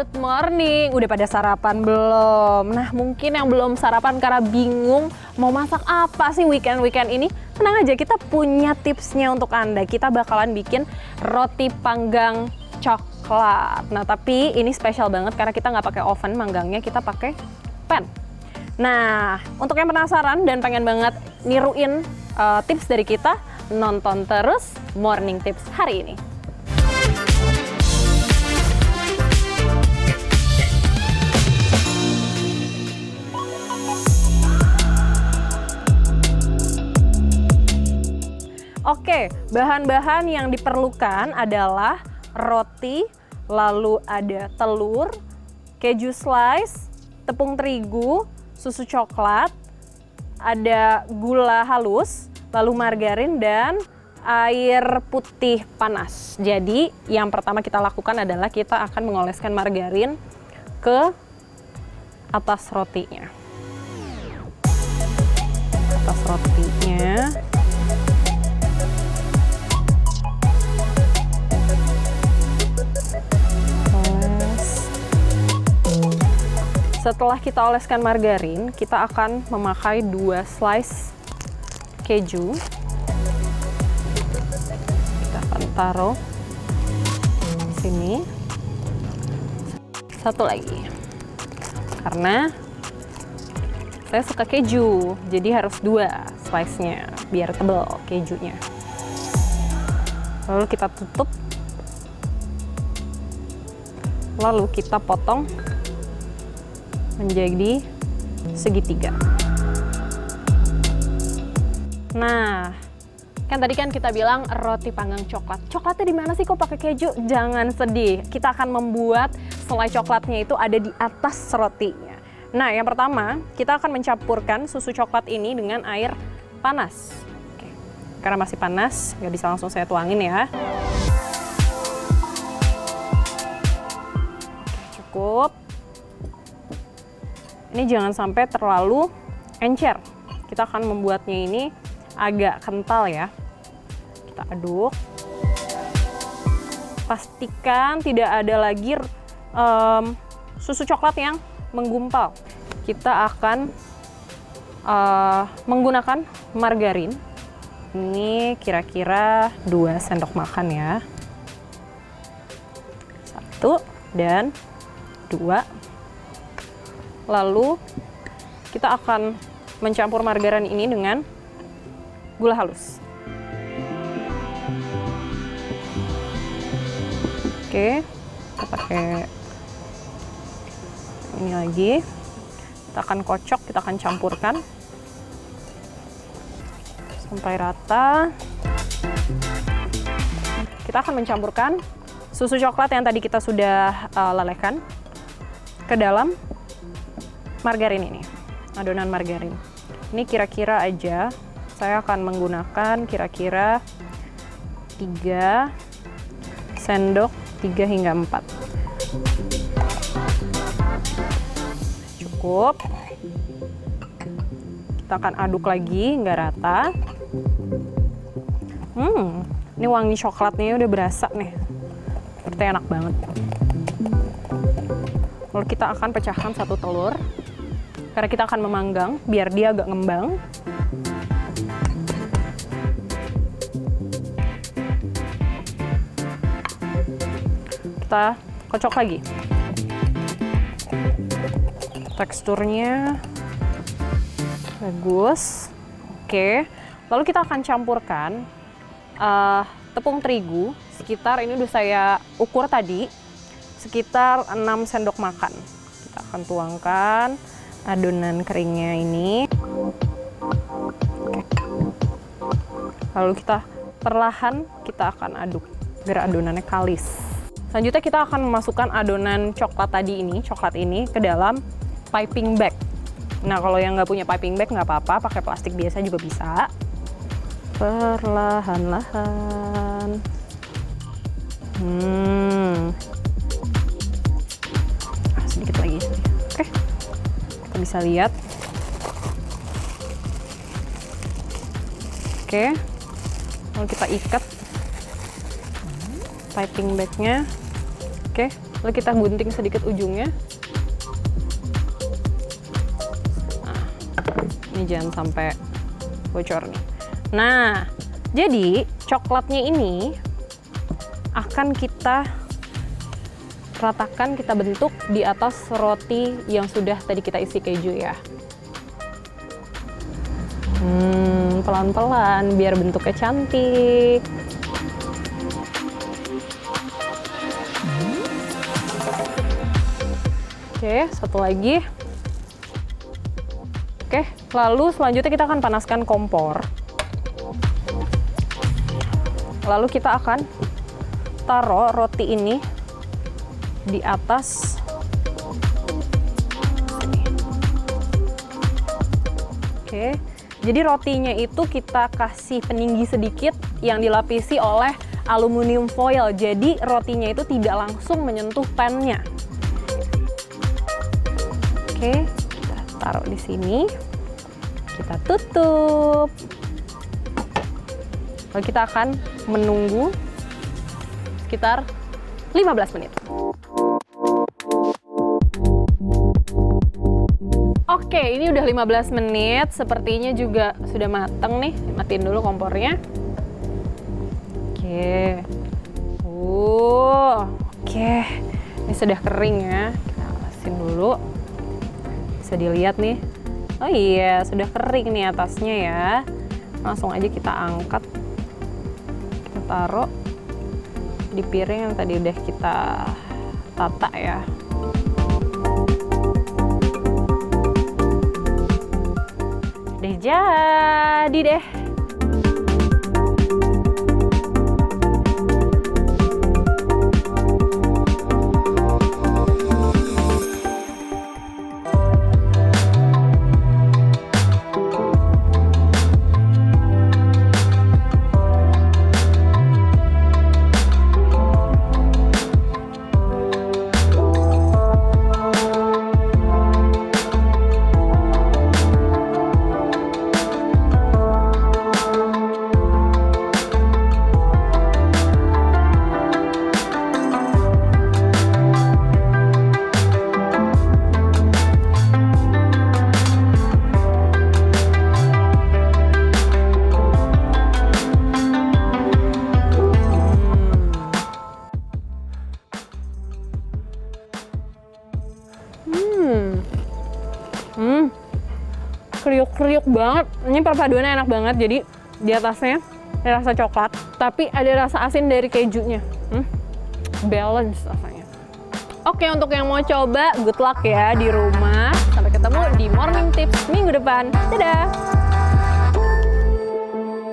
Good morning, udah pada sarapan belum? Nah mungkin yang belum sarapan karena bingung mau masak apa sih weekend-weekend ini? Tenang aja, kita punya tipsnya untuk Anda. Kita bakalan bikin roti panggang coklat. Nah tapi ini spesial banget karena kita nggak pakai oven manggangnya, kita pakai pan. Nah untuk yang penasaran dan pengen banget niruin uh, tips dari kita, nonton terus Morning Tips hari ini. Oke, bahan-bahan yang diperlukan adalah roti, lalu ada telur, keju slice, tepung terigu, susu coklat, ada gula halus, lalu margarin dan air putih panas. Jadi, yang pertama kita lakukan adalah kita akan mengoleskan margarin ke atas rotinya. Atas rotinya. Setelah kita oleskan margarin, kita akan memakai dua slice keju. Kita akan taruh di sini. Satu lagi. Karena saya suka keju, jadi harus dua slice-nya biar tebal kejunya. Lalu kita tutup. Lalu kita potong menjadi segitiga. Nah, kan tadi kan kita bilang roti panggang coklat. Coklatnya di mana sih kok pakai keju? Jangan sedih. Kita akan membuat selai coklatnya itu ada di atas rotinya. Nah, yang pertama, kita akan mencampurkan susu coklat ini dengan air panas. Oke. Karena masih panas, nggak bisa langsung saya tuangin ya. Ini jangan sampai terlalu encer. Kita akan membuatnya ini agak kental ya. Kita aduk. Pastikan tidak ada lagi um, susu coklat yang menggumpal. Kita akan uh, menggunakan margarin. Ini kira-kira 2 sendok makan ya. Satu dan dua Lalu kita akan mencampur margarin ini dengan gula halus. Oke, kita pakai ini lagi. Kita akan kocok, kita akan campurkan sampai rata. Kita akan mencampurkan susu coklat yang tadi kita sudah uh, lelehkan ke dalam margarin ini, adonan margarin. Ini kira-kira aja, saya akan menggunakan kira-kira 3 sendok 3 hingga 4. Cukup. Kita akan aduk lagi nggak rata. Hmm, ini wangi coklatnya udah berasa nih. Seperti enak banget. Lalu kita akan pecahkan satu telur karena kita akan memanggang biar dia agak ngembang. Kita kocok lagi. Teksturnya bagus. Oke. Lalu kita akan campurkan uh, tepung terigu sekitar ini udah saya ukur tadi sekitar 6 sendok makan. Kita akan tuangkan adonan keringnya ini. Lalu kita perlahan kita akan aduk biar adonannya kalis. Selanjutnya kita akan memasukkan adonan coklat tadi ini, coklat ini ke dalam piping bag. Nah kalau yang nggak punya piping bag nggak apa-apa, pakai plastik biasa juga bisa. Perlahan-lahan. Hmm. Ah, sedikit lagi. Oke. Kita bisa lihat. Oke. Lalu kita ikat piping bagnya. Oke. Lalu kita gunting sedikit ujungnya. Nah, ini jangan sampai bocor nih. Nah, jadi coklatnya ini akan kita ratakan, kita bentuk di atas roti yang sudah tadi kita isi keju ya. Hmm, pelan-pelan biar bentuknya cantik. Oke, satu lagi. Oke, lalu selanjutnya kita akan panaskan kompor. Lalu kita akan taruh roti ini di atas. Oke, jadi rotinya itu kita kasih peninggi sedikit yang dilapisi oleh aluminium foil. Jadi rotinya itu tidak langsung menyentuh pannya. Oke, kita taruh di sini. Kita tutup. Lalu kita akan menunggu sekitar 15 menit. Oke, ini udah 15 menit. Sepertinya juga sudah mateng nih. Matiin dulu kompornya. Oke. Uh, oke. Ini sudah kering ya. Kita alasin dulu. Bisa dilihat nih. Oh iya, sudah kering nih atasnya ya. Langsung aja kita angkat. Kita taruh di piring yang tadi udah kita tata ya. Jadi deh. Kriuk-kriuk banget. Ini perpaduannya enak banget. Jadi di atasnya ada rasa coklat, tapi ada rasa asin dari kejunya. Hmm. Balance rasanya. Oke, untuk yang mau coba, good luck ya di rumah. Sampai ketemu di Morning Tips minggu depan. Dadah!